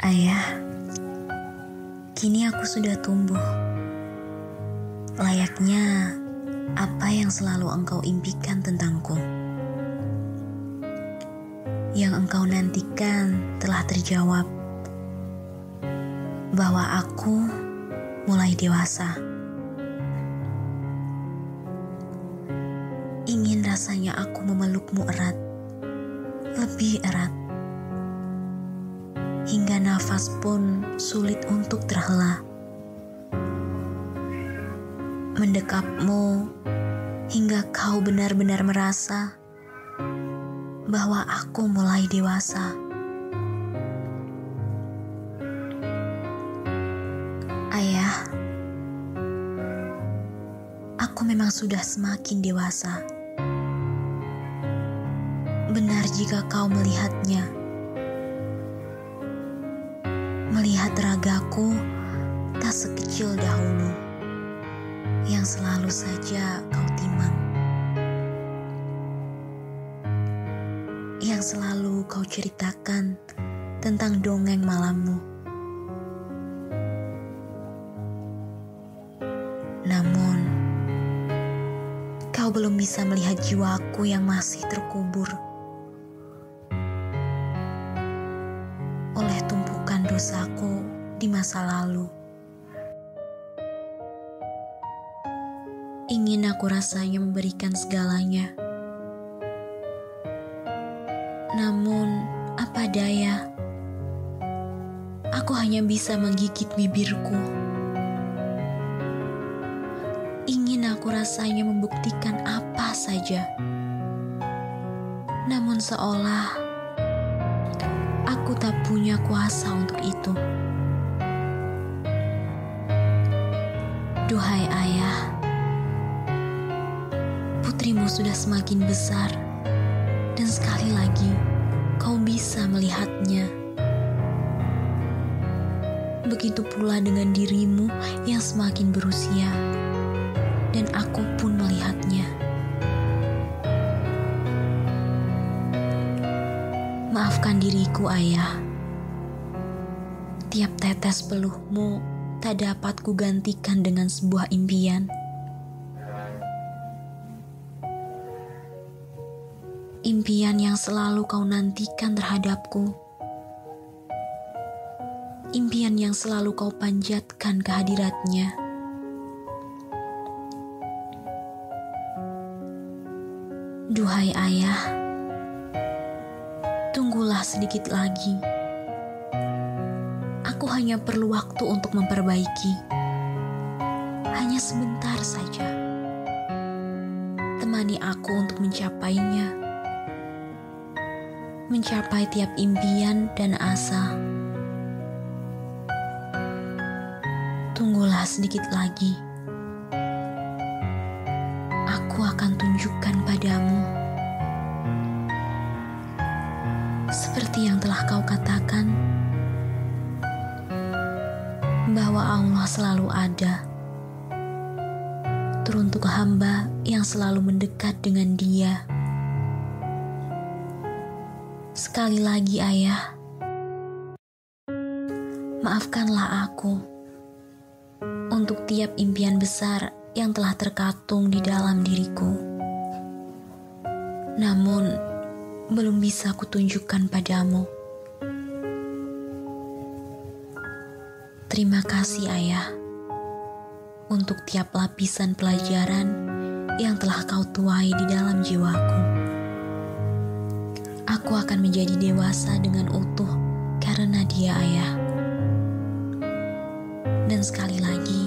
Ayah, kini aku sudah tumbuh. Layaknya apa yang selalu engkau impikan tentangku. Yang engkau nantikan telah terjawab bahwa aku mulai dewasa. Ingin rasanya aku memelukmu erat, lebih erat hingga nafas pun sulit untuk terhela. Mendekapmu hingga kau benar-benar merasa bahwa aku mulai dewasa. Ayah, aku memang sudah semakin dewasa. Benar jika kau melihatnya melihat ragaku tak sekecil dahulu yang selalu saja kau timang. Yang selalu kau ceritakan tentang dongeng malammu. Namun, kau belum bisa melihat jiwaku yang masih terkubur dosaku di masa lalu. Ingin aku rasanya memberikan segalanya. Namun, apa daya? Aku hanya bisa menggigit bibirku. Ingin aku rasanya membuktikan apa saja. Namun seolah aku tak punya kuasa untuk itu. Duhai ayah, putrimu sudah semakin besar, dan sekali lagi kau bisa melihatnya. Begitu pula dengan dirimu yang semakin berusia, dan aku pun melihatnya. Maafkan diriku, Ayah. Tiap tetes peluhmu tak dapat kugantikan dengan sebuah impian. Impian yang selalu kau nantikan terhadapku. Impian yang selalu kau panjatkan kehadiratnya. Duhai ayah, tunggulah sedikit lagi. Aku hanya perlu waktu untuk memperbaiki. Hanya sebentar saja. Temani aku untuk mencapainya. Mencapai tiap impian dan asa. Tunggulah sedikit lagi. Aku akan tunjukkan bahwa Allah selalu ada teruntuk hamba yang selalu mendekat dengan Dia. Sekali lagi, Ayah, maafkanlah aku untuk tiap impian besar yang telah terkatung di dalam diriku. Namun, belum bisa kutunjukkan padamu. Terima kasih, Ayah, untuk tiap lapisan pelajaran yang telah kau tuai di dalam jiwaku. Aku akan menjadi dewasa dengan utuh karena Dia, Ayah. Dan sekali lagi,